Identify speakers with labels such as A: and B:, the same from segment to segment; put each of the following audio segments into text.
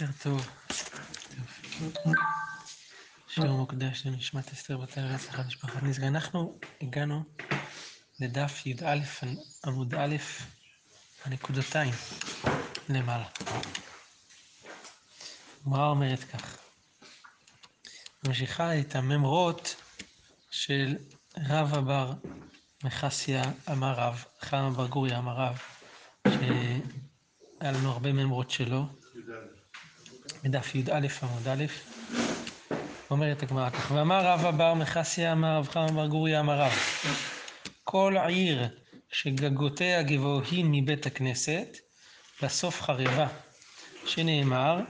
A: בוקר טוב. שיעור מוקדש לנשמת אסתר בת הארץ אחת משפחת נזקה. אנחנו הגענו לדף י"א עמוד א', הנקודתיים למעלה. הגמרא אומרת כך, ממשיכה את הממרות של רבא בר מחסיה אמר רב, חמא בר גוריה אמר רב, שהיה לנו הרבה ממרות שלו. בדף י"א עמוד א', אומרת הגמרא כך, ואמר רבא בר מחסיה אמר רב חמא בר גוריה אמר רב, כל עיר שגגותיה גבוהים מבית הכנסת, בסוף חרבה, שנאמר,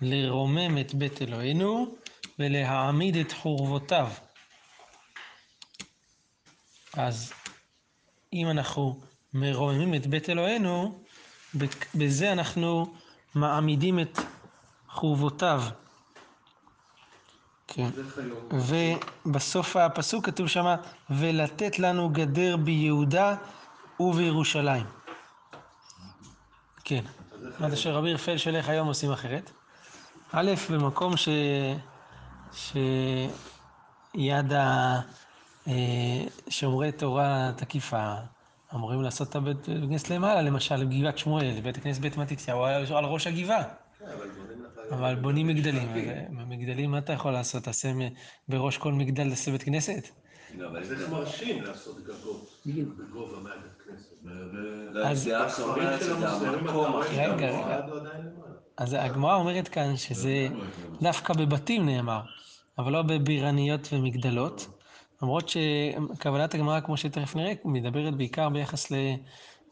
A: לרומם את בית אלוהינו ולהעמיד את חורבותיו. אז אם אנחנו מרוממים את בית אלוהינו, בזה אנחנו מעמידים את חורבותיו. כן. ובסוף הפסוק כתוב שמה, ולתת לנו גדר ביהודה ובירושלים. כן. עד אשר רבי רפאל שולח היום עושים אחרת. א', במקום ש... שיד שומרי תורה תקיפה, אמורים לעשות את הבית כנסת למעלה, למשל בגבעת שמואל, בית הכנסת בית מתתיהו, על ראש הגבעה. אבל בונים מגדלים, מגדלים מה אתה יכול לעשות? תעשה בראש כל מגדל תעשה בית כנסת?
B: לא, אבל זה מרשים לעשות גגות בגובה מהבית כנסת.
A: רגע, רגע. אז הגמרא אומרת כאן שזה דווקא בבתים נאמר, אבל לא בבירניות ומגדלות. למרות שכוונת הגמרא, כמו שתכף נראה, מדברת בעיקר ביחס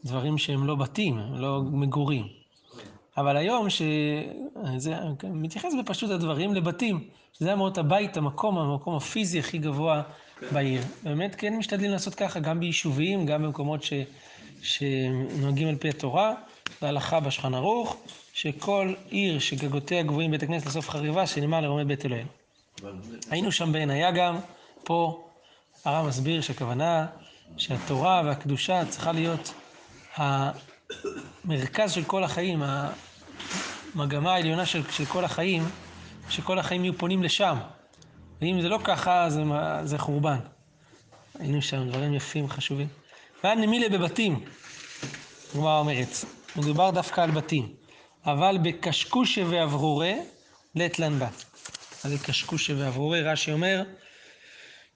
A: לדברים שהם לא בתים, לא מגורים. אבל היום, שזה מתייחס בפשוט הדברים לבתים, שזה אמרות הבית, המקום, המקום הפיזי הכי גבוה בעיר. באמת כן משתדלים לעשות ככה, גם ביישובים, גם במקומות שנוהגים על פי התורה, להלכה בשולחן ערוך, שכל עיר שגגותיה גבוהים בית הכנסת לסוף חריבה, שנאמר לרומם בית אלוהינו. היינו שם בעין גם, פה הרב מסביר שהכוונה שהתורה והקדושה צריכה להיות המרכז של כל החיים, המגמה העליונה של, של כל החיים, שכל החיים יהיו פונים לשם. ואם זה לא ככה, זה, זה חורבן. היינו שם דברים יפים, חשובים. והיה נמילה בבתים, הגמרא אומרת, מדובר דווקא על בתים. אבל בקשקושה ואברורה, לית לן בה. אז זה קשקושה ואברורה, רש"י אומר,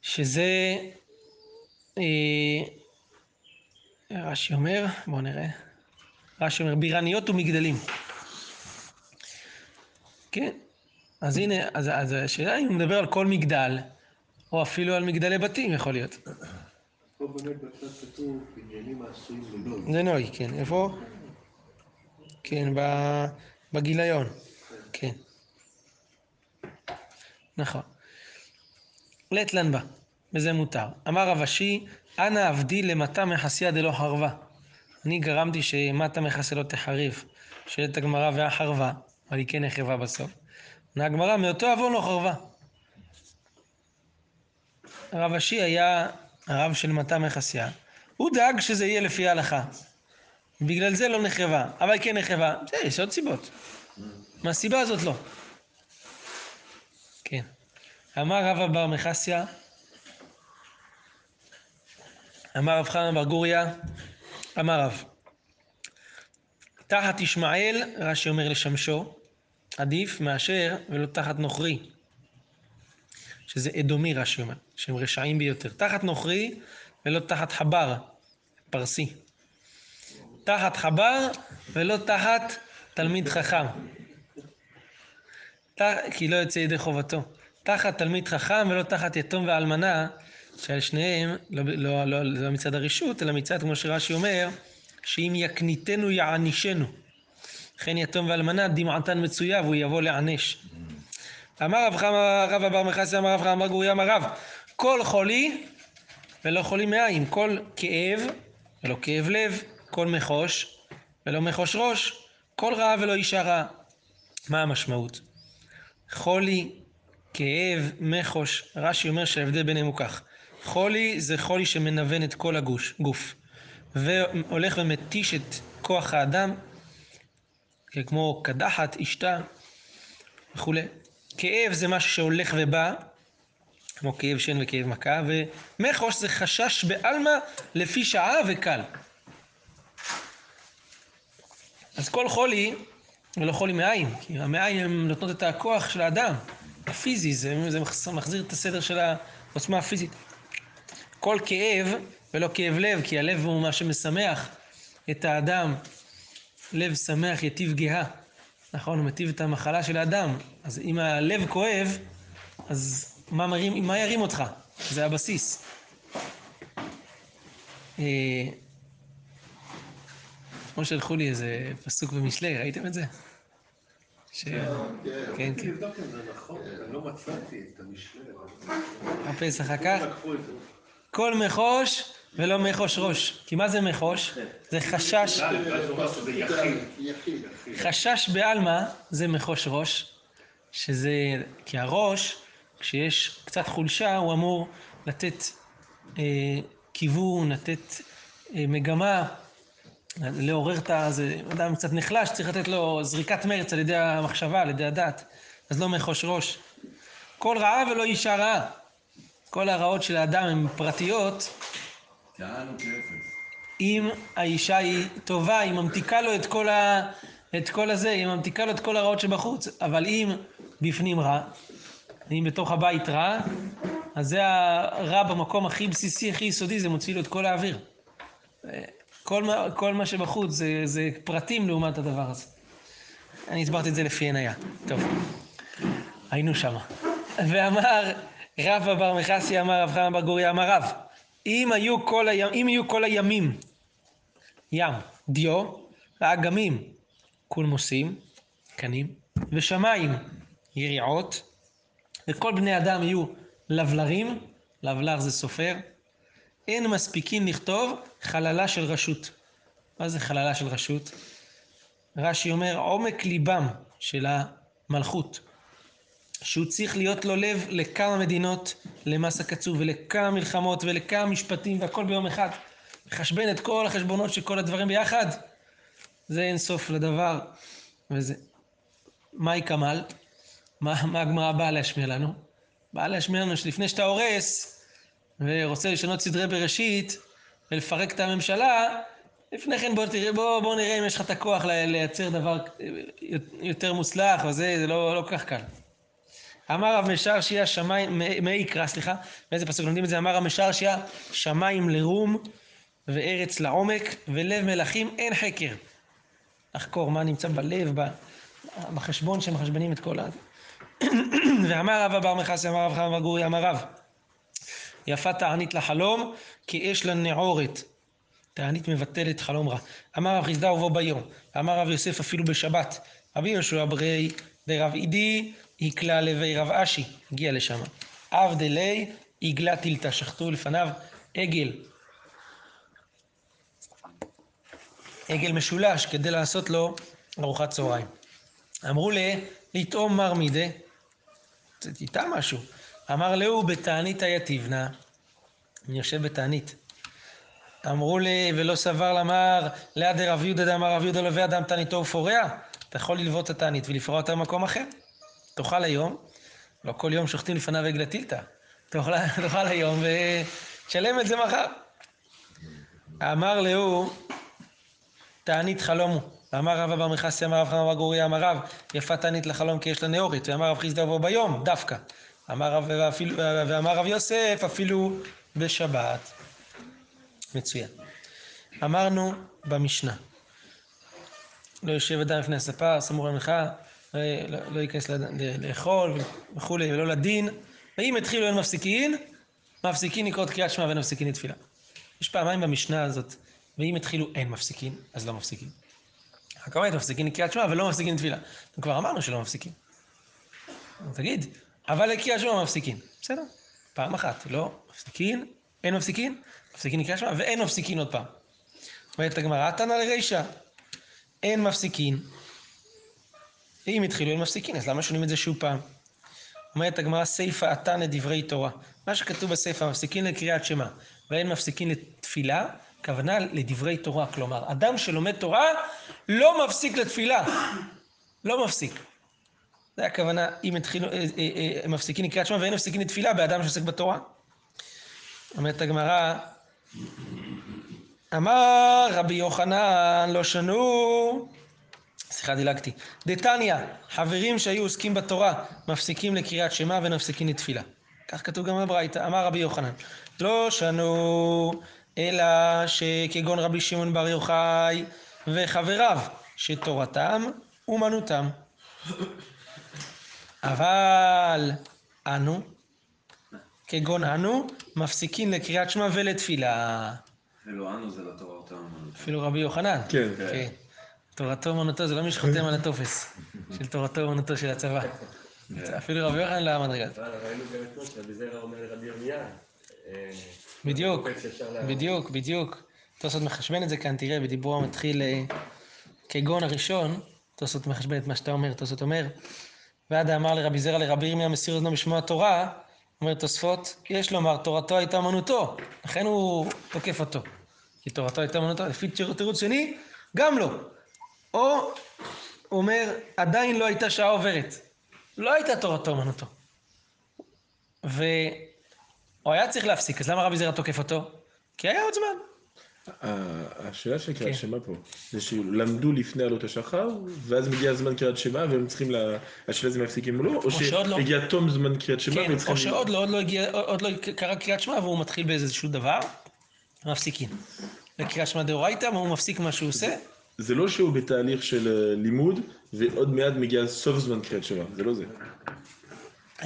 A: שזה... אה, רש"י אומר, בואו נראה. רש"י אומר, בירניות ומגדלים. כן, אז הנה, אז, אז השאלה אם הוא מדבר על כל מגדל, או אפילו על מגדלי בתים, יכול להיות.
B: פה באמת בצד כתוב בניינים העשויים לנוי.
A: זה נוי, כן. איפה? כן, בגיליון. כן. נכון. לית לן בה, וזה מותר. אמר רב אשי, אנא עבדי למטה מחסיה דלא חרבה. אני גרמתי שמטה מחסיה לא תחריב. שואלת הגמרא והחרבה, אבל היא כן נחרבה בסוף. עונה הגמרא, מאותו עוון לא חרבה. הרב אשי היה הרב של מטה מחסיה. הוא דאג שזה יהיה לפי ההלכה. בגלל זה לא נחרבה, אבל כן נחרבה. בסדר, יש עוד סיבות. מהסיבה הזאת לא. כן. אמר רבא בר מחסיה, אמר רב חנן בר גוריה, אמר רב, תחת ישמעאל, רש"י אומר לשמשו, עדיף מאשר ולא תחת נוכרי, שזה אדומי רש"י אומר, שהם רשעים ביותר. תחת נוכרי ולא תחת חבר, פרסי. תחת חבר ולא תחת תלמיד חכם. כי לא יוצא ידי חובתו. תחת תלמיד חכם ולא תחת יתום ואלמנה, שעל שניהם, לא, לא, לא, לא מצד הרשות, אלא מצד, כמו שרש"י אומר, שאם יקניתנו יענישנו. לכן יתום ואלמנה דמעתן מצויה והוא יבוא לענש. אמר רב חמא רב אבר מחסי אמר רב חמא גוריה אמר רב כל חולי ולא חולי מעיים כל כאב ולא כאב לב כל מחוש ולא מחוש ראש כל רעה ולא אישה רעה מה המשמעות? חולי, כאב, מחוש, רש"י אומר שההבדל ביניהם הוא כך חולי זה חולי שמנוון את כל הגוש, גוף והולך ומתיש את כוח האדם כמו קדחת, אשתה וכולי. כאב זה משהו שהולך ובא, כמו כאב שן וכאב מכה, ומחוש זה חשש בעלמא לפי שעה וקל. אז כל חולי, זה לא חולי מעין, כי המעין הן נותנות את הכוח של האדם, הפיזי, זה, זה מחזיר את הסדר של העוצמה הפיזית. כל כאב, ולא כאב לב, כי הלב הוא מה שמשמח את האדם. לב שמח יטיב גאה. נכון, הוא מטיב את המחלה של האדם. אז אם הלב כואב, אז מה, מרים, מה ירים אותך? זה הבסיס. אה, שלחו לי איזה פסוק במשלי, ראיתם את זה?
B: ש... כן, כן. כן. זה נכון, אני לא מצאתי את המשלי.
A: הפסח אחר כל מחוש ולא מחוש ראש. כי מה זה מחוש? זה חשש... חשש בעלמא זה מחוש ראש, שזה... כי הראש, כשיש קצת חולשה, הוא אמור לתת אה, כיוון, לתת אה, מגמה, לעורר את ה... זה אדם קצת נחלש, צריך לתת לו זריקת מרץ על ידי המחשבה, על ידי הדת. אז לא מחוש ראש. כל רעה ולא אישה רעה. כל הרעות של האדם הן פרטיות, אם האישה היא טובה, היא ממתיקה לו את כל, ה... את כל הזה, היא ממתיקה לו את כל הרעות שבחוץ, אבל אם בפנים רע, אם בתוך הבית רע, אז זה הרע במקום הכי בסיסי, הכי יסודי, זה מוציא לו את כל האוויר. כל מה, כל מה שבחוץ זה, זה פרטים לעומת הדבר הזה. אני הסברתי את זה לפי עניה. טוב, היינו שמה. ואמר רבא בר מכסי אמר רב חנן בר גורי אמר רב אם היו כל, הימ, אם יהיו כל הימים ים, דיו, האגמים, קולמוסים, קנים, ושמיים, יריעות, וכל בני אדם יהיו לבלרים, לבלר זה סופר, אין מספיקים לכתוב חללה של רשות. מה זה חללה של רשות? רש"י אומר עומק ליבם של המלכות. שהוא צריך להיות לו לב לכמה מדינות למסה קצוב ולכמה מלחמות ולכמה משפטים והכל ביום אחד. לחשבן את כל החשבונות של כל הדברים ביחד, זה אין סוף לדבר. וזה... מהי כמל? מה, מה הגמרא באה להשמיע לנו? באה להשמיע לנו שלפני שאתה הורס ורוצה לשנות סדרי בראשית ולפרק את הממשלה, לפני כן בוא, תראה, בוא, בוא נראה אם יש לך את הכוח לייצר דבר יותר מוצלח וזה, זה לא, לא כל כך קל. אמר רב משרשיה שמיים, מיקרא, סליחה, באיזה פסוק לומדים את זה? אמר רב משרשיה שמיים לרום וארץ לעומק ולב מלכים אין חקר. לחקור מה נמצא בלב, בחשבון שמחשבנים את כל ה... ואמר רב אבר מכסי, אמר רב חמא גורי, אמר רב, יפה תענית לחלום, כי אש לנעורת. תענית מבטלת חלום רע. אמר רב חסדה ובוא ביום, אמר רב יוסף אפילו בשבת. רבי יהושע ברי דרב עידי יקלע לוי רב אשי, הגיע לשם. אב דלי עגלה טילתה, שחטו לפניו עגל. עגל משולש כדי לעשות לו ארוחת צהריים. אמרו לי, לטעום מר מידי, תטע משהו. אמר להו בתענית היתיבנה, אני יושב בתענית. אמרו לי, ולא סבר למר, ליד רב יהודה דאמר רב יהודה לווה אדם תעניתו ופורע, אתה יכול ללוות את התענית ולפרוע אותה במקום אחר. תאכל היום, לא כל יום שוחטים לפניו עגלה טילתא, תאכל היום ותשלם את זה מחר. אמר להו, תענית חלומו. ואמר רב אבר מכסי, אמר רב חמא גורי, אמר רב, יפה תענית לחלום כי יש לה נאורית. ואמר רב חיסדא ובוא ביום, דווקא. אמר רב, ואפילו, ואמר רב יוסף, אפילו בשבת. מצוין. אמרנו במשנה, לא יושב אדם לפני הספה, סמוך למנחה, לא, לא ייכנס לאכול וכולי, ולא לדין. ואם התחילו אין מפסיקין, מפסיקין לקרוא קריאת שמע ואין מפסיקין לתפילה. יש פעמיים במשנה הזאת, ואם התחילו אין מפסיקין, אז לא מפסיקים. רק אומרת מפסיקין לקריאת שמע ולא מפסיקין לתפילה. כבר אמרנו שלא מפסיקים. תגיד, אבל לקריאת שמע מפסיקין. בסדר, פעם אחת, לא מפסיקין, אין מפסיקין, מפסיקין לקריאת שמע ואין מפסיקין עוד פעם. אומרת הגמרא, תנא לרישא, אין מפסיקין, ואם התחילו אין מפסיקין, אז למה שונים את זה שוב פעם? אומרת הגמרא, סיפא עתן לדברי תורה. מה שכתוב בסיפא, מפסיקין לקריאת שמע, ואין מפסיקין לתפילה, כוונה לדברי תורה. כלומר, אדם שלומד תורה לא מפסיק לתפילה. לא מפסיק. זה הכוונה, אם התחילו, אה, אה, אה, מפסיקים לקריאת שמע ואין מפסיקים לתפילה באדם שעוסק בתורה. אומרת הגמרא, אמר רבי יוחנן, לא שנו, סליחה דילגתי, דתניא, חברים שהיו עוסקים בתורה, מפסיקים לקריאת שמע ונפסיקים לתפילה. כך כתוב גם בברייתא, אמר רבי יוחנן, לא שנו, אלא שכגון רבי שמעון בר יוחאי וחבריו, שתורתם אומנותם. אבל אנו, כגון אנו, מפסיקים לקריאת שמע ולתפילה.
B: אפילו אנו זה לתורה אותם.
A: אפילו רבי יוחנן.
C: כן.
A: כן. תורתו אומנותו, זה לא מי שחותם על הטופס של תורתו אומנותו של הצבא. אפילו רבי יוחנן לא עמד רגע.
D: אבל ראינו גם אתמול שרבי זרע אומר לרבי ירמיה. אה,
A: בדיוק, בדיוק, בדיוק. תוספות מחשבן את זה כאן, תראה, בדיבור המתחיל אה, כגון הראשון, תוספות מחשבן את מה שאתה אומר, תוספות אומר, ועדה אמר לרבי זרע לרבי ירמיה מסיר אוזנו בשמו התורה, אומר תוספות, יש לומר תורתו הייתה אמנותו, לכן הוא תוקף אותו. כי תורתו הייתה אמנותו, לפי תיר- תירוץ שני, גם לא. או, הוא אומר, עדיין לא הייתה שעה עוברת. לא הייתה תורתו אמנותו. והוא היה צריך להפסיק, אז למה רבי זרע תוקף אותו? כי היה עוד זמן.
C: השאלה של
A: כן.
C: קריאת שמע פה, זה שלמדו לפני עלות השחר, ואז מגיע זמן קריאת שמע, והם צריכים, לה- השאלה זה מפסיקים או לא, או
A: שעוד לא.
C: שהגיע תום זמן קריאת שמע,
A: כן,
C: והם צריכים...
A: או שעוד לא, עוד לא עוד לא קרה קריאת שמע והוא מתחיל באיזשהו דבר, מפסיקים. לקריאת שמע דאורייתא, והוא מפסיק מה שהוא עושה,
C: זה לא שהוא בתהליך של אה, לימוד, ועוד מעט מגיע סוף זמן קריאת שמע, זה לא זה.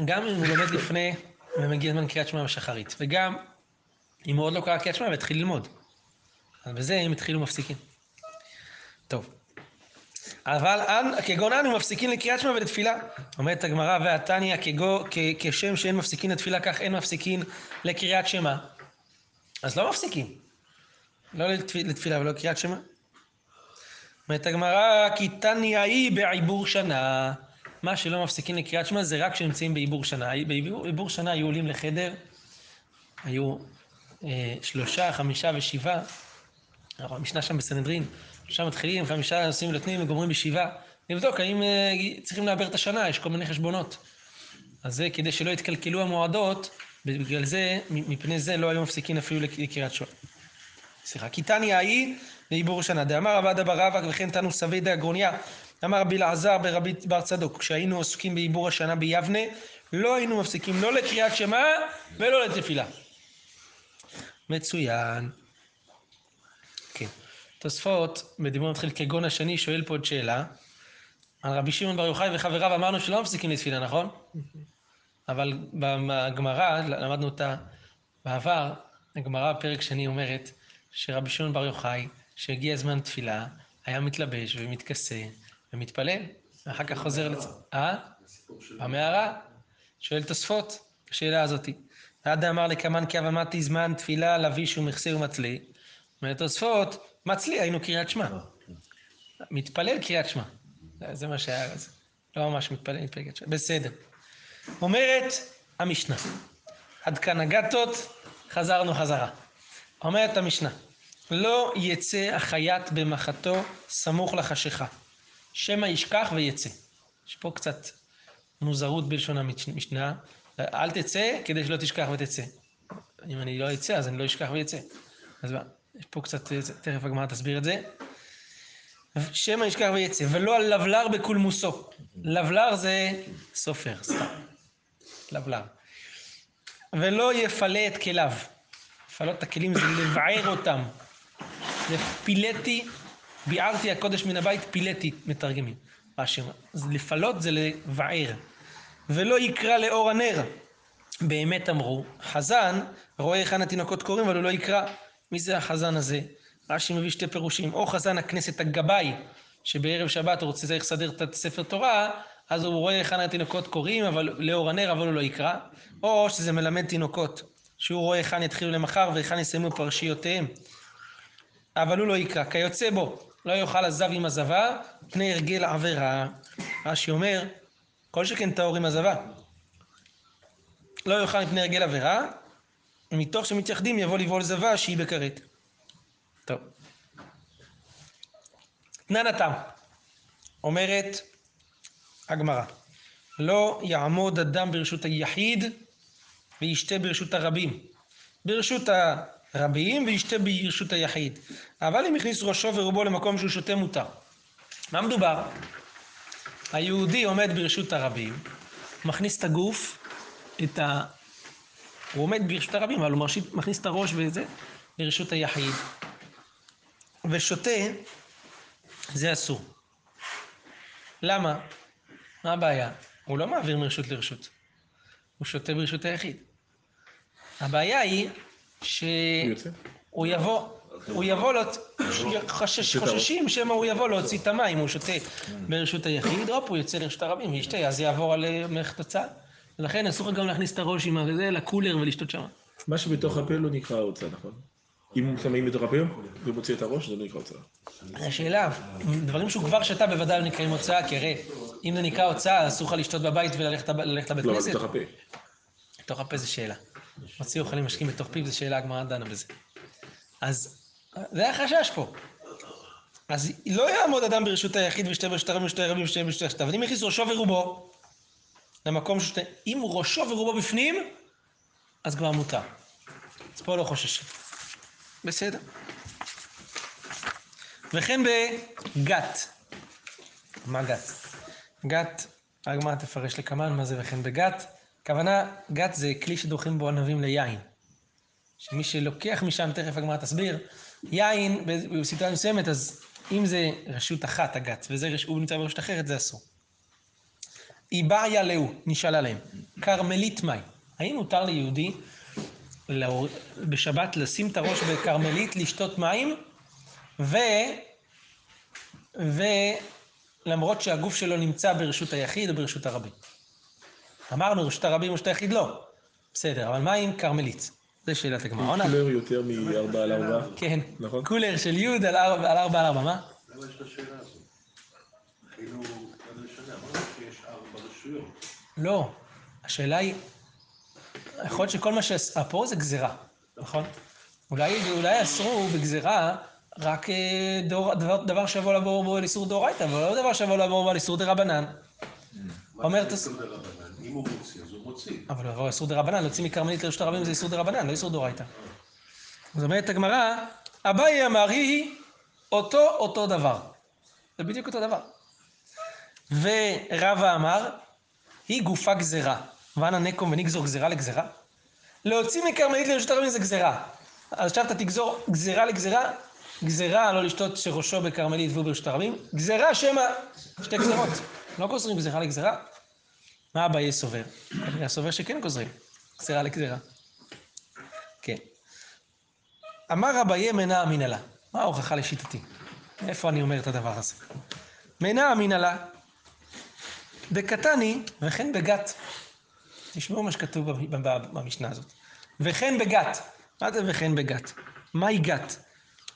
A: גם אם הוא לומד לפני ומגיע זמן קריאת שמע בשחרית, וגם אם הוא עוד לא קרא קריאת שמע והתחיל ללמוד. אז בזה הם התחילו מפסיקים. טוב. אבל אנ, כגון אנו מפסיקים לקריאת שמע ולתפילה. אומרת הגמרא והתניא כשם שאין מפסיקים לתפילה כך אין מפסיקים לקריאת שמע. אז לא מפסיקים. לא לתפ- לתפילה ולא לקריאת שמע. אומרת הגמרא כי תניא היא בעיבור שנה. מה שלא מפסיקים לקריאת שמע זה רק כשנמצאים בעיבור שנה. בעיבור שנה היו עולים לחדר, היו אה, שלושה, חמישה ושבעה. המשנה שם בסנהדרין, שלושה מתחילים, חמישה עושים ונותנים וגומרים בשבעה. לבדוק האם אה, צריכים לעבר את השנה, יש כל מיני חשבונות. אז זה כדי שלא יתקלקלו המועדות, בגלל זה, מפני זה לא היו מפסיקים אפילו לק- לקריאת שמע. סליחה, כי תניא היא לעיבור שנה. דאמר רבא דבר רבא וכן תנו סבי דאגרוניה. אמר רבי אלעזר ברבי בר צדוק, כשהיינו עוסקים בעיבור השנה ביבנה, לא היינו מפסיקים לא לקריאת שמע ולא לתפילה. מצוין. כן. תוספות, בדיבור מתחיל כגון השני, שואל פה עוד שאלה. על רבי שמעון בר יוחאי וחבריו אמרנו שלא מפסיקים לתפילה, נכון? אבל בגמרא, למדנו אותה בעבר, הגמרא פרק שני אומרת שרבי שמעון בר יוחאי, שהגיע זמן תפילה, היה מתלבש ומתכסה ומתפלל, ואחר כך חוזר לצ... אה? במערה. שואל תוספות, השאלה הזאתי. עדה אמר לקמן כי אבמתי זמן תפילה לביש ומכסה ומצלי. אומר תוספות, מצלי היינו קריאת שמע. מתפלל קריאת שמע. זה- זה מה שהיה אז. לא ממש מתפלל, מתפלל קריאת שמע. בסדר. אומרת המשנה, עד כאן הגתות, חזרנו חזרה. אומרת המשנה, לא יצא החייט במחתו סמוך לחשיכה, שמא ישכח ויצא. יש פה קצת מוזרות בלשון המשנה, אל תצא כדי שלא תשכח ותצא. אם אני לא אצא, אז אני לא אשכח ויצא. אז מה, יש פה קצת, תכף הגמרא תסביר את זה. שמא ישכח ויצא, ולא על לבלר בקולמוסו. לבלר זה סופר, סתם. לבלר. ולא יפלה את כליו. לפלות את הכלים זה לבער אותם. פילטי, ביערתי הקודש מן הבית, פילטי, מתרגמים. רש"י. אז לפלות זה לבער. ולא יקרא לאור הנר. באמת אמרו, חזן רואה היכן התינוקות קוראים, אבל הוא לא יקרא. מי זה החזן הזה? רש"י מביא שתי פירושים. או חזן הכנסת הגבאי, שבערב שבת הוא רוצה צריך לסדר את הספר תורה, אז הוא רואה היכן התינוקות קוראים, אבל לאור הנר, אבל הוא לא יקרא. או שזה מלמד תינוקות, שהוא רואה היכן יתחילו למחר והיכן יסיימו פרשיותיהם. אבל הוא לא יקרא. כיוצא בו, לא יאכל הזב עם הזבה, פני הרגל עבירה. רש"י אומר, כל שכן טהור עם הזבה. לא יאכל מפני הרגל עבירה, ומתוך שמתייחדים יבוא לבעול זבה שהיא בכרת. טוב. תנן התם, אומרת הגמרא, לא יעמוד אדם ברשות היחיד וישתה ברשות הרבים. ברשות הרבים וישתה ברשות היחיד. אבל אם הכניס ראשו ורובו למקום שהוא שותה מותר. מה מדובר? היהודי עומד ברשות הרבים, מכניס את הגוף, את ה... הוא עומד ברשות הרבים, אבל הוא מרשית, מכניס את הראש וזה, ברשות היחיד. ושותה, זה אסור. למה? מה הבעיה? הוא לא מעביר מרשות לרשות. הוא שותה ברשות היחיד. הבעיה היא שהוא? יבוא, הוא יבוא, להוצ- חשש, חוששים שמא הוא יבוא להוציא את המים, הוא שותה ברשות היחיד, הופ, הוא יוצא לרשות הרבים וישתה, אז יעבור על אה, מערכת הוצאה. ולכן אסור לך גם להכניס את הראש עם הזה לקולר ולשתות שם.
C: מה שבתוך הפה לא נקרא הוצאה, נכון? אם שמים בתוך הפה ומוציא את הראש, זה לא נקרא הוצאה.
A: השאלה, דברים שהוא כבר שתה בוודאי לא נקראים הוצאה, כי הרי אם זה נקרא הוצאה, אסור לך לשתות בבית וללכת לבית
C: לא, אבל
A: כנסת.
C: בתוך הפה.
A: בתוך הפה זה שאלה. מוציא אוכלים משקים בתוך פיו, זו שאלה, הגמרא דנה בזה. אז זה החשש פה. אז לא יעמוד אדם ברשות היחיד ושתי ברשות הרבים ושתי רבים ושתי ברשות היחיד, אבל אם יכניס ראשו ורובו למקום שתי... אם ראשו ורובו בפנים, אז כבר מותר. אז פה לא חוששים. בסדר. וכן בגת. מה גת? גת, הגמרא תפרש לקמן מה זה וכן בגת. הכוונה, גת זה כלי שדוחים בו ענבים ליין. שמי שלוקח משם, תכף הגמרא תסביר, יין בסיטואציה מסוימת, אז אם זה רשות אחת, הגת, וזה הוא נמצא ברשות אחרת, זה אסור. איבריה להו, נשאל עליהם, כרמלית מאי, האם מותר ליהודי בשבת לשים את הראש בכרמלית, לשתות מים, ו... ולמרות שהגוף שלו נמצא ברשות היחיד או ברשות הרבים. אמרנו, רשות הרבים רשות היחיד לא. בסדר, אבל מה עם כרמלית? זו שאלת הגמרא.
C: קולר יותר מ-4 על 4.
A: כן.
C: נכון.
A: קולר של י' על ארבע על ארבע על ארבע, מה?
B: למה יש את השאלה הזאת? כאילו, מה זה משנה? אמרנו שיש ארבע רשויות.
A: לא. השאלה היא, יכול להיות שכל מה שעשה פה זה גזירה, נכון? אולי, אולי אסרו בגזירה רק אה, דור, דבר, דבר שיבוא לעבור בו על איסור דאורייתא, אבל לא דבר שיבוא לעבור בו על איסור דרבנן.
B: מה אם הוא מוציא, אז הוא מוציא.
A: אבל לעבור איסור דרבנן, להוציא מכרמלית לרשות הרבים זה איסור דרבנן, לא איסור דאורייתא. זאת אומרת הגמרא, אביי אמר היא אותו אותו דבר. זה בדיוק אותו דבר. ורבא אמר, היא גופה גזירה. ואנה נקום ונגזור גזירה לגזירה? להוציא מכרמלית לרשות הרבים זה גזירה. אז עכשיו אתה תגזור גזירה לגזירה, גזירה לא לשתות שראשו בכרמלית והוא ברשות הרבים, גזירה שמא שתי גזירות. לא גוזרים גזירה לגזירה. מה אביי סובר? כנראה סובר שכן גוזרים, גזירה לגזירה. כן. אמר אביי מנע אמינא לה. מה ההוכחה לשיטתי? איפה אני אומר את הדבר הזה? מנע אמינא לה. בקטני וכן בגת. תשמעו מה שכתוב במ- במ- במשנה הזאת. וכן בגת. מה זה וכן בגת? מהי גת?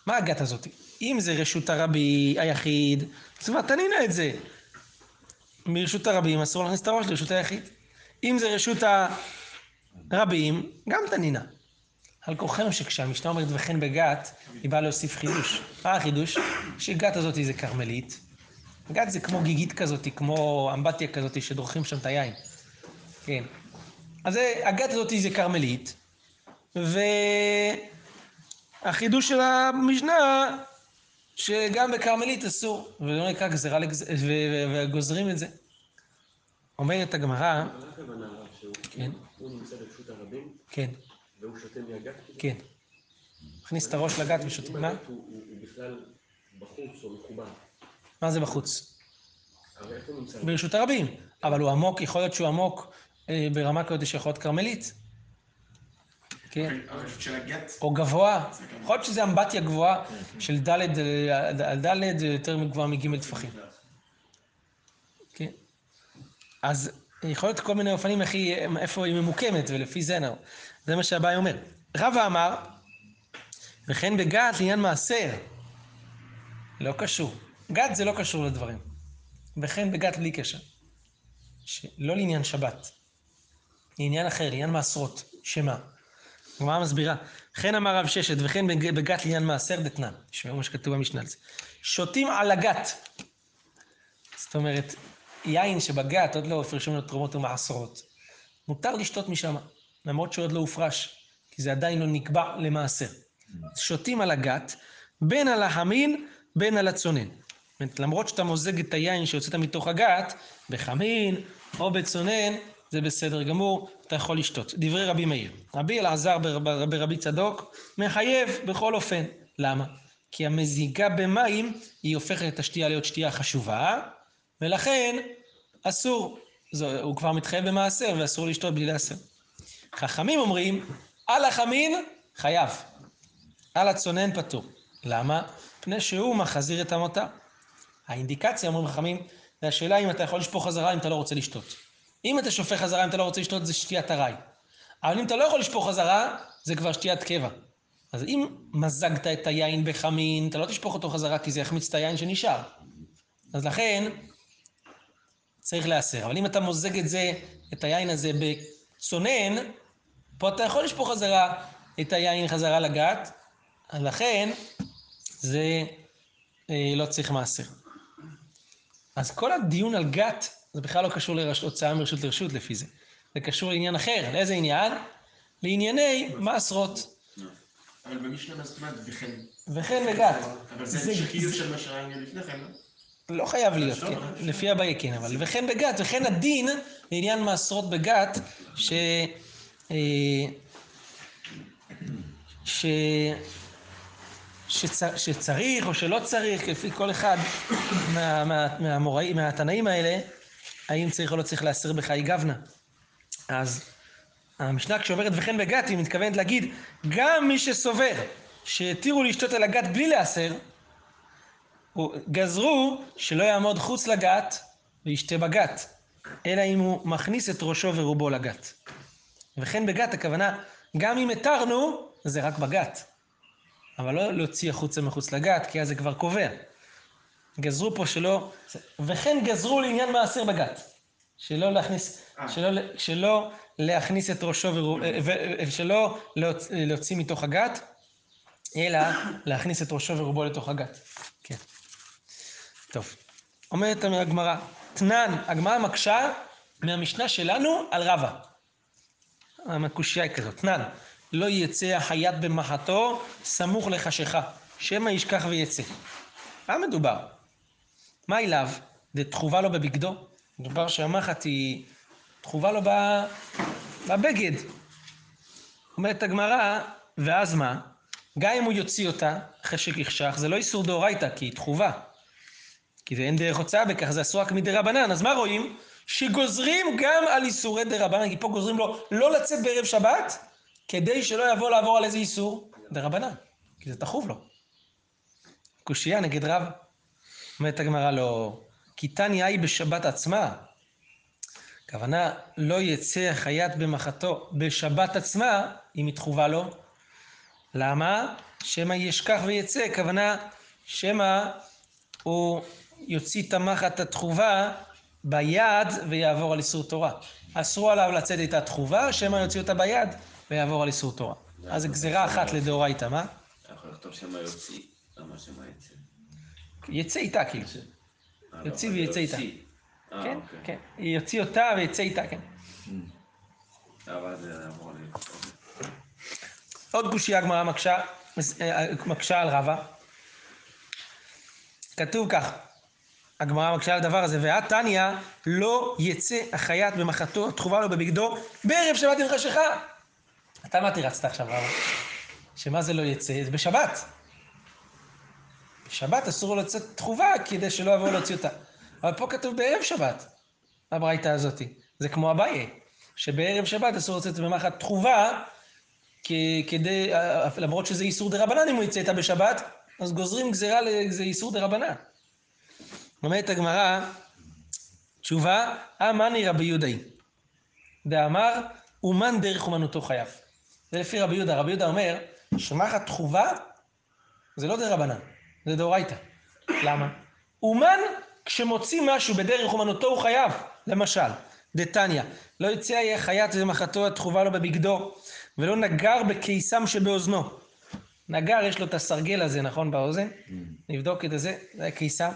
A: מה הגת הזאת? אם זה רשות הרבי היחיד, אז כבר תנינה את זה. מרשות הרבים אסור להכניס את הראש לרשות היחיד. אם זה רשות הרבים, גם תנינה. על כורחנו שכשהמשנה אומרת וכן בגת, היא באה להוסיף חידוש. מה החידוש? שגת הזאת זה כרמלית. גת זה כמו גיגית כזאת, כמו אמבטיה כזאת שדורכים שם את היין. כן. אז הגת הזאת זה כרמלית, והחידוש של המשנה, שגם בכרמלית אסור, ולא נקרא גזירה וגוזרים את זה. אומרת הגמרא,
D: מה הכוונה
A: כן,
D: הוא נמצא ברשות הרבים
A: כן,
D: והוא שותה מהגת?
A: כן. מכניס את הראש לגת ושותה. מה?
D: הוא בכלל בחוץ או מחובר,
A: מה זה בחוץ? ברשות הרבים. אבל הוא עמוק, יכול להיות שהוא עמוק אה, ברמה כזאת שיכול להיות כרמלית. כן.
E: של הגט.
A: או גבוה. יכול להיות שזה אמבטיה גבוהה של ד' אה, ד' זה יותר גבוהה מג' טפחים. כן. אז יכול להיות כל מיני אופנים איך היא, איפה היא ממוקמת, ולפי זה נאו. זה מה שהבאי אומר. רבא אמר, וכן בגת לעניין מעשר. לא קשור. גת זה לא קשור לדברים. וכן בגת בלי קשר. לא לעניין שבת. לעניין אחר, לעניין מעשרות. שמה? הגמרא מסבירה. וכן אמר רב ששת, וכן בג- בגת לעניין מעשר דתנן. תשמעו מה שכתוב במשנה על זה. שותים על הגת. זאת אומרת, יין שבגת עוד לא הפרשו תרומות ומעשרות, מותר לשתות משם, למרות שעוד לא הופרש, כי זה עדיין לא נקבע למעשר. שותים על הגת, בין על החמין, בין על הצונן. זאת אומרת, למרות שאתה מוזג את היין שיוצאת מתוך הגת, בחמין או בצונן, זה בסדר גמור, אתה יכול לשתות. דברי רבי מאיר. רבי אלעזר ברב- ברבי צדוק מחייב בכל אופן. למה? כי המזיגה במים היא הופכת את השתייה להיות שתייה חשובה, ולכן אסור. זו, הוא כבר מתחייב במעשר ואסור לשתות בלי לעשר. חכמים אומרים, על החמין חייב, על הצונן פטור. למה? מפני שהוא מחזיר את המותר. האינדיקציה, אומרים חכמים, זה השאלה אם אתה יכול לשפוך חזרה אם אתה לא רוצה לשתות. אם אתה שופך חזרה אם אתה לא רוצה לשתות זה שתיית ארעי. אבל אם אתה לא יכול לשפוך חזרה, זה כבר שתיית קבע. אז אם מזגת את היין בחמין, אתה לא תשפוך אותו חזרה כי זה יחמיץ את היין שנשאר. אז לכן, צריך להסר. אבל אם אתה מוזג את זה, את היין הזה בצונן, פה אתה יכול לשפוך חזרה את היין חזרה לגת, אז לכן זה אה, לא צריך מעשר. אז כל הדיון על גת, זה בכלל לא קשור להוצאה מרשות לרשות לפי זה. זה קשור לעניין אחר. לאיזה עניין? לענייני מעשרות.
C: אבל במשנה מה זאת אומרת וכן?
A: וכן בגת.
C: אבל זה המשכיות של מה שראינו לפני כן, לא?
A: לא חייב להיות, כן, לפי הבעיה כן, אבל וכן בגת, וכן הדין לעניין מעשרות בגת, ש... אה, ש... שצ... שצריך או שלא צריך, לפי כל אחד מה... מה... מהמוראים, מהתנאים האלה, האם צריך או לא צריך להסר בחי גבנה. אז המשנה כשאומרת וכן בגת, היא מתכוונת להגיד, גם מי שסובר שהתירו לשתות על הגת בלי להסר, גזרו שלא יעמוד חוץ לגת וישתה בגת, אלא אם הוא מכניס את ראשו ורובו לגת. וכן בגת הכוונה, גם אם התרנו, זה רק בגת. אבל לא להוציא החוצה מחוץ לגת, כי אז זה כבר קובע. גזרו פה שלא... וכן גזרו לעניין מעשר בגת. שלא להכניס... שלא, שלא להכניס את ראשו ורובו... שלא להוצ- להוציא מתוך הגת, אלא להכניס את ראשו ורובו לתוך הגת. כן. טוב. אומרת הגמרא, תנן, הגמרא מקשה מהמשנה שלנו על רבא. הקושייה היא כזאת, תנן, לא יצא החייט במחתו סמוך לחשיכה, שמא ישכח ויצא. מה מדובר? מה אליו? דתחובה לו בבגדו? מדובר שהמחט היא תחובה לו ב- בבגד. אומרת הגמרא, ואז מה? גם אם הוא יוציא אותה אחרי שכחשך, זה לא איסור דאורייתא, כי היא תחובה. כי זה אין דרך הוצאה בכך, זה אסור רק מדי רבנן. אז מה רואים? שגוזרים גם על איסורי דה רבנן, כי פה גוזרים לו לא לצאת בערב שבת, כדי שלא יבוא לעבור על איזה איסור? דה רבנן, כי זה תחוב לו. קושייה נגד רב. אומרת הגמרא לא, כי תניא היא בשבת עצמה. הכוונה, לא יצא החייט במחתו בשבת עצמה, אם היא תחובה לו. למה? שמא ישכח ויצא, הכוונה, שמא הוא יוציא את המחט התחובה ביד ויעבור על איסור תורה. אסרו עליו לצאת איתה תחובה, שמא יוציא אותה ביד ויעבור על איסור תורה. אז גזירה אחת לדאורייתא, מה?
E: אתה יכול לכתוב שמה יוציא, למה שמה יצא?
A: יצא איתה כאילו.
E: אה,
A: יוציא
E: לא,
A: ויצא
E: יוציא.
A: איתה.
E: אה,
A: כן,
E: אוקיי.
A: כן. יוציא אותה ויצא איתה, כן.
E: אמור להיות.
A: עוד קושייה הגמרא מקשה, אה, על רבא. כתוב כך, הגמרא מקשה על הדבר הזה, ואת תניא לא יצא החייט במחתו התחובה לו בבגדו בערב שבת עם חשיכה. אתה מה תירצת עכשיו רבא? שמה זה לא יצא? זה בשבת. בשבת אסור לצאת תחובה כדי שלא יבואו להוציא אותה. אבל פה כתוב בערב שבת, הברייתא הזאתי. זה כמו אביי, שבערב שבת אסור לצאת במחט תחובה כדי, למרות שזה איסור דה רבנן אם הוא יצא איתה בשבת, אז גוזרים גזירה לזה איסור דה רבנן. אומרת הגמרא, תשובה, אמני רבי יהודאי. דאמר, אומן דרך אומנותו חייב. זה לפי רבי יהודה. רבי יהודה אומר, שמחת תחובה זה לא דה רבנן, זה דאורייתא. למה? אומן, כשמוציא משהו בדרך אומנותו הוא חייב. למשל, דתניא, לא יצא יהיה חיית ומחתו התחובה לו בבגדו, ולא נגר בקיסם שבאוזנו. נגר, יש לו את הסרגל הזה, נכון, באוזן? נבדוק את זה, זה הקיסם.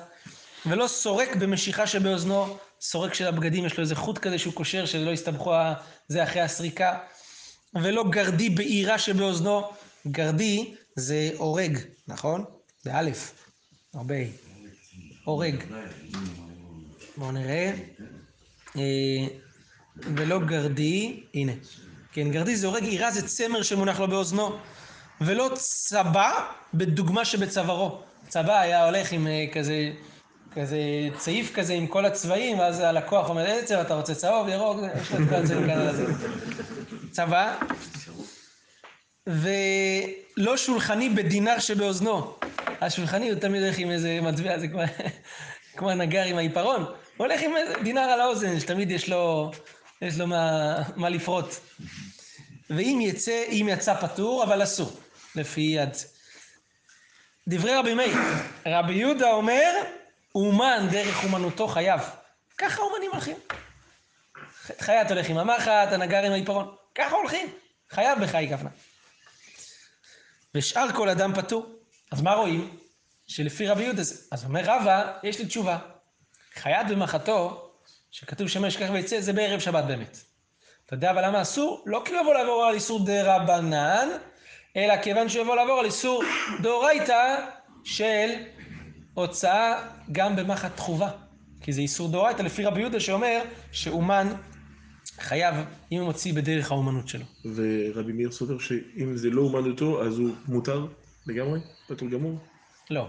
A: ולא סורק במשיכה שבאוזנו, סורק של הבגדים, יש לו איזה חוט כזה שהוא קושר, שלא יסתבכו זה אחרי הסריקה. ולא גרדי בעירה שבאוזנו, גרדי זה הורג, נכון? באלף, הרבה. הורג. בואו נראה. אה, ולא גרדי, הנה. כן, גרדי זה הורג, עירה זה צמר שמונח לו באוזנו. ולא צבא בדוגמה שבצווארו. צבא היה הולך עם אה, כזה, כזה צעיף כזה עם כל הצבעים, ואז הלקוח אומר, איזה צבע אתה רוצה? צהוב, ירוק, יש לו את כל הצבעים כאן על הזה. צבא. ולא שולחני בדינר שבאוזנו. השולחני הוא תמיד הולך עם איזה מטבע, זה כמו, כמו הנגר עם העיפרון. הוא הולך עם איזה דינר על האוזן, שתמיד יש לו, יש לו מה, מה לפרוט. ואם יצא, אם יצא פטור, אבל אסור, לפי יד. דברי רבי מאיר, רבי יהודה אומר, אומן דרך אומנותו חייב. ככה אומנים הולכים. חייט הולך עם המחט, הנגר עם העיפרון. ככה הולכים. חייב בחי כוונה. ושאר כל אדם פטור. אז מה רואים? שלפי רבי יהודה. אז אומר רבא, יש לי תשובה. חייט במחתו, שכתוב שמש כך ויצא, זה בערב שבת באמת. אתה יודע אבל למה אסור? לא כי יבוא לעבור על איסור דה רבנן, אלא כיוון שהוא יבוא לעבור על איסור דאורייתא של הוצאה גם במחט חובה. כי זה איסור דאורייתא לפי רבי יהודה שאומר שאומן חייב אם הוא מוציא בדרך האומנות שלו.
C: ורבי מאיר סובר שאם זה לא אומנותו, אז הוא מותר לגמרי? פטור גמור?
A: לא,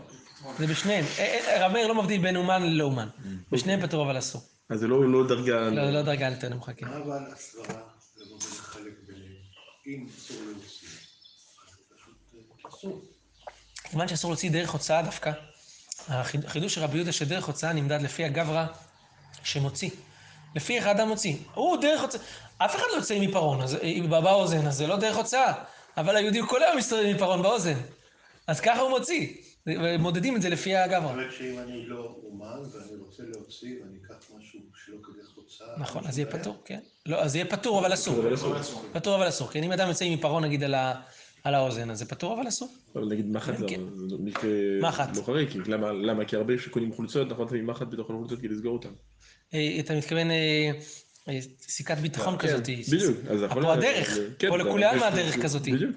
A: זה בשניהם. אה, אה, רבי מאיר לא מבדיל בין אומן ללא אומן. בשניהם פטור אבל אסור.
C: אז זה לא לא דרגה...
A: לא, לא דרגה יותר נמוכה, כן.
B: מה אבל הסברה לבוא ולחלק ביניהם? אם אסור להוציא, אז זה פשוט אה, אסור.
A: כיוון שאסור להוציא דרך הוצאה דווקא, החיד- החידוש של רבי יהודה שדרך הוצאה נמדד לפי הגברא שמוציא. לפי איך האדם מוציא. הוא דרך הוצאה, אף אחד לא יוצא עם עיפרון באוזן, אז זה לא דרך הוצאה. אבל היהודי הוא כל היום מסתובב עם עיפרון באוזן. אז ככה הוא מוציא. ומודדים את זה לפי
B: זאת
A: הגברא.
B: אומרת שאם אני לא אומן ואני רוצה להוציא ואני אקח משהו שלא כדרך הוצאה...
A: נכון, אז יהיה. פטור, כן. לא, אז יהיה פטור אבל אסור.
C: אבל אסור.
A: פטור אבל אסור. כן, אם אדם יוצא עם עיפרון נגיד על האוזן, אז זה פטור אבל אסור.
C: אבל נגיד מחט זה
A: כן.
C: זה
A: מחט.
C: לא חריג, כי למה? למה? כי הרבה שקונים חולצות, נכון, שמים מחט בתוך החולצות כדי לסגור אותם.
A: אה, אתה מתכוון אה, אה, סיכת ביטחון
C: כן,
A: כזאת.
C: בדיוק. אז
A: פה
C: יכול-
A: הדרך,
C: כן,
A: פה
C: זה-
A: הדרך כזאת.
C: בדיוק.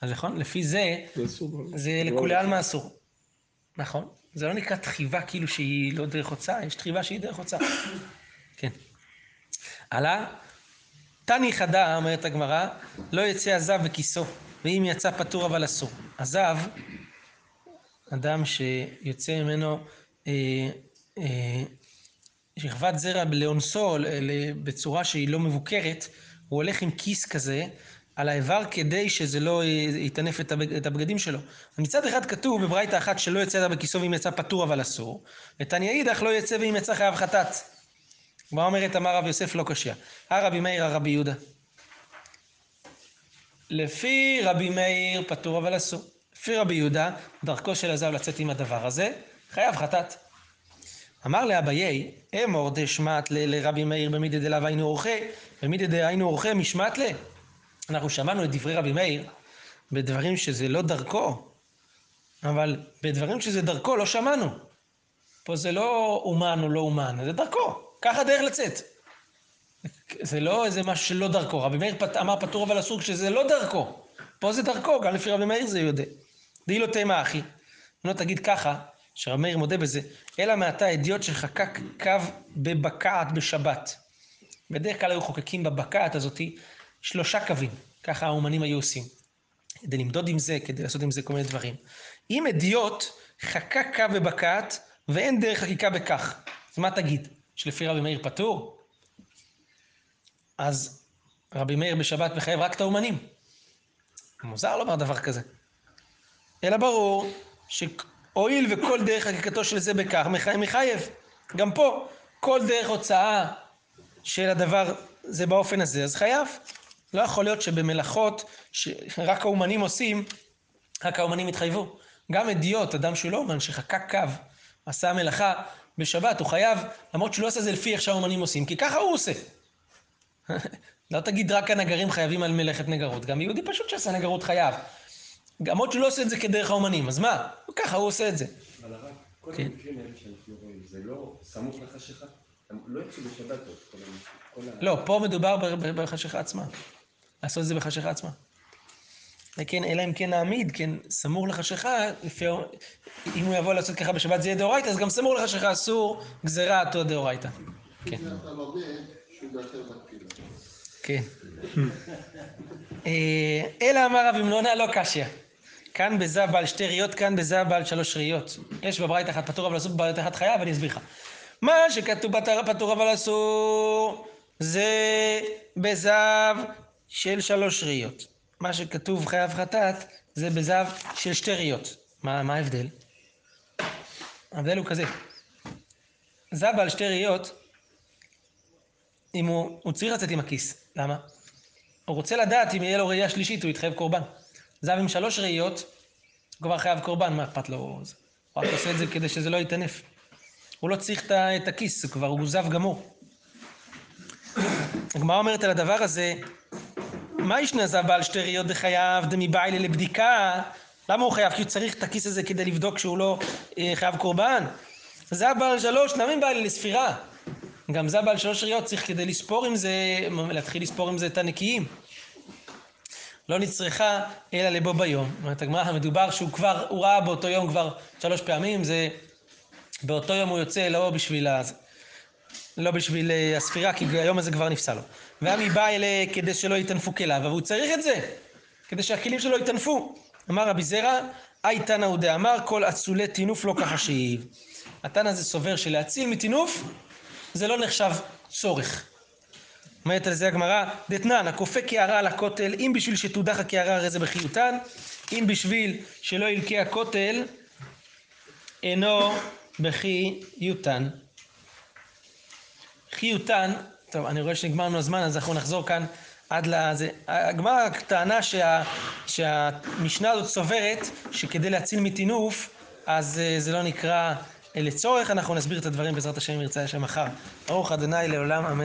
A: אז נכון, לפי זה,
C: זה.
A: זה לכולי עלמא אסור. נכון. זה לא נקרא תחיבה כאילו שהיא לא דרך הוצאה, יש תחיבה שהיא דרך הוצאה. כן. הלאה. תני חדה, אומרת הגמרא, לא יצא הזב בכיסו, ואם יצא פטור אבל אסור. הזב, אדם שיוצא ממנו אה, אה, שכבת זרע לאונסו בצורה שהיא לא מבוקרת, הוא הולך עם כיס כזה על האיבר כדי שזה לא יטנף את הבג- את הבגדים שלו. מצד אחד כתוב בברייתא אחת שלא יצא בכיסו ואם יצא פטור אבל אסור, ותניא אידך לא יצא ואם יצא חייב חטאת. מה אומרת אמר רב יוסף לא קשיא. הרבי מאיר הרבי יהודה. לפי רבי מאיר פטור אבל אסור. לפי רבי יהודה, דרכו של הזב לצאת עם הדבר הזה, חייב חטאת. אמר לאביי, אמור דשמט לרבי מאיר במידי דלאו היינו עורכי, במידי דהיינו עורכי משמט ל. אנחנו שמענו את דברי רבי מאיר בדברים שזה לא דרכו, אבל בדברים שזה דרכו לא שמענו. פה זה לא אומן או לא אומן, זה דרכו, ככה דרך לצאת. זה לא איזה משהו שלא דרכו. רבי מאיר פת- אמר פטור אבל אסור כשזה לא דרכו. פה זה דרכו, גם לפי רבי מאיר זה יודע. די לא תימה אחי. אם לא תגיד ככה, שרבי מאיר מודה בזה, אלא מעתה אדיוט שחקק קו בבקעת בשבת. בדרך כלל היו חוקקים בבקעת הזאתי שלושה קווים, ככה האומנים היו עושים. כדי למדוד עם זה, כדי לעשות עם זה כל מיני דברים. אם אדיוט חקק קו בבקעת ואין דרך חקיקה בכך, אז מה תגיד? שלפי רבי מאיר פטור? אז רבי מאיר בשבת מחייב רק את האומנים. מוזר לומר דבר כזה. אלא ברור שהואיל וכל דרך חקיקתו של זה בכך, מחי- מחייב. גם פה, כל דרך הוצאה של הדבר זה באופן הזה, אז חייב. לא יכול להיות שבמלאכות שרק האומנים עושים, רק האומנים יתחייבו. גם אדיוט, אדם שהוא לא אומן, שחקק קו, עשה מלאכה בשבת, הוא חייב, למרות שהוא לא עושה את זה לפי איך שהאומנים עושים, כי ככה הוא עושה. לא תגיד רק הנגרים חייבים על מלאכת נגרות, גם יהודי פשוט שעשה נגרות חייב. למרות שהוא לא עושה את זה כדרך האומנים, אז מה? ככה הוא עושה את זה.
D: אבל הרב, כל. המקרים האלה שאנחנו רואים, זה לא סמוך לחשיכה? לא יצאו בשבת עוד, כל ה...
A: לא, פה מדובר בחשיכה עצמה. לעשות את זה בחשיכה עצמה. כן, אלא אם כן נעמיד, כן, סמוך לחשיכה, לפי... אם הוא יבוא לעשות ככה בשבת זה יהיה דאורייתא, אז גם סמוך לחשיכה אסור, גזירה אותו דאורייתא. כן. כן. אה, אלא אמר רב ימנונה לא קשיא. כאן בזה בעל שתי ראיות, כאן בזה בעל שלוש ראיות. יש בברית אחת פטור אבל אסור, בברית אחת חייב, אני אסביר לך. מה שכתוב פטור אבל אסור, זה בזב של שלוש ראיות. מה שכתוב חייב חטאת, זה בזב של שתי ראיות. מה, מה ההבדל? ההבדל הוא כזה. זב בעל שתי ראיות, אם הוא, הוא צריך לצאת עם הכיס. למה? הוא רוצה לדעת אם יהיה לו ראייה שלישית, הוא יתחייב קורבן. זב עם שלוש ראיות, הוא כבר חייב קורבן, מה אכפת לו? הוא רק עושה את זה כדי שזה לא יטנף. הוא לא צריך את הכיס, הוא כבר הוא זב גמור. הגמרא אומרת על הדבר הזה, מה ישנה זב בעל שתי ראיות דחייב דמבעילה לבדיקה? למה הוא חייב? כי הוא צריך את הכיס הזה כדי לבדוק שהוא לא אה, חייב קורבן. זב בעל שלוש, נמי בעילה לספירה. גם זב בעל שלוש ראיות צריך כדי לספור עם זה, להתחיל לספור עם זה את הנקיים. לא נצרכה אלא לבו ביום. אומרת הגמרא, מדובר שהוא כבר, הוא ראה באותו יום כבר שלוש פעמים, זה באותו יום הוא יוצא לא בשביל. לא בשביל אה, הספירה, כי היום הזה כבר נפסל לו. ועמי בא אלה כדי שלא יטנפו כליו, אבל הוא צריך את זה, כדי שהכלים שלו יטנפו. אמר רבי זרע, אי תנא הוא דאמר, כל אצולי טינוף לא כחשיב. התנא הזה סובר שלהציל מטינוף, זה לא נחשב צורך. אומרת על זה הגמרא, דתנן, הכופה קערה על הכותל, אם בשביל שתודח הקערה הרי זה בחיותן, אם בשביל שלא ילקה הכותל, אינו בחיותן. חיותן, טוב, אני רואה שנגמר לנו הזמן, אז אנחנו נחזור כאן עד לזה. הגמרא טענה שה, שהמשנה הזאת סוברת שכדי להציל מטינוף, אז אה, זה לא נקרא אה, לצורך, אנחנו נסביר את הדברים בעזרת השם אם ירצה השם מחר. ברוך ה' לעולם אמן.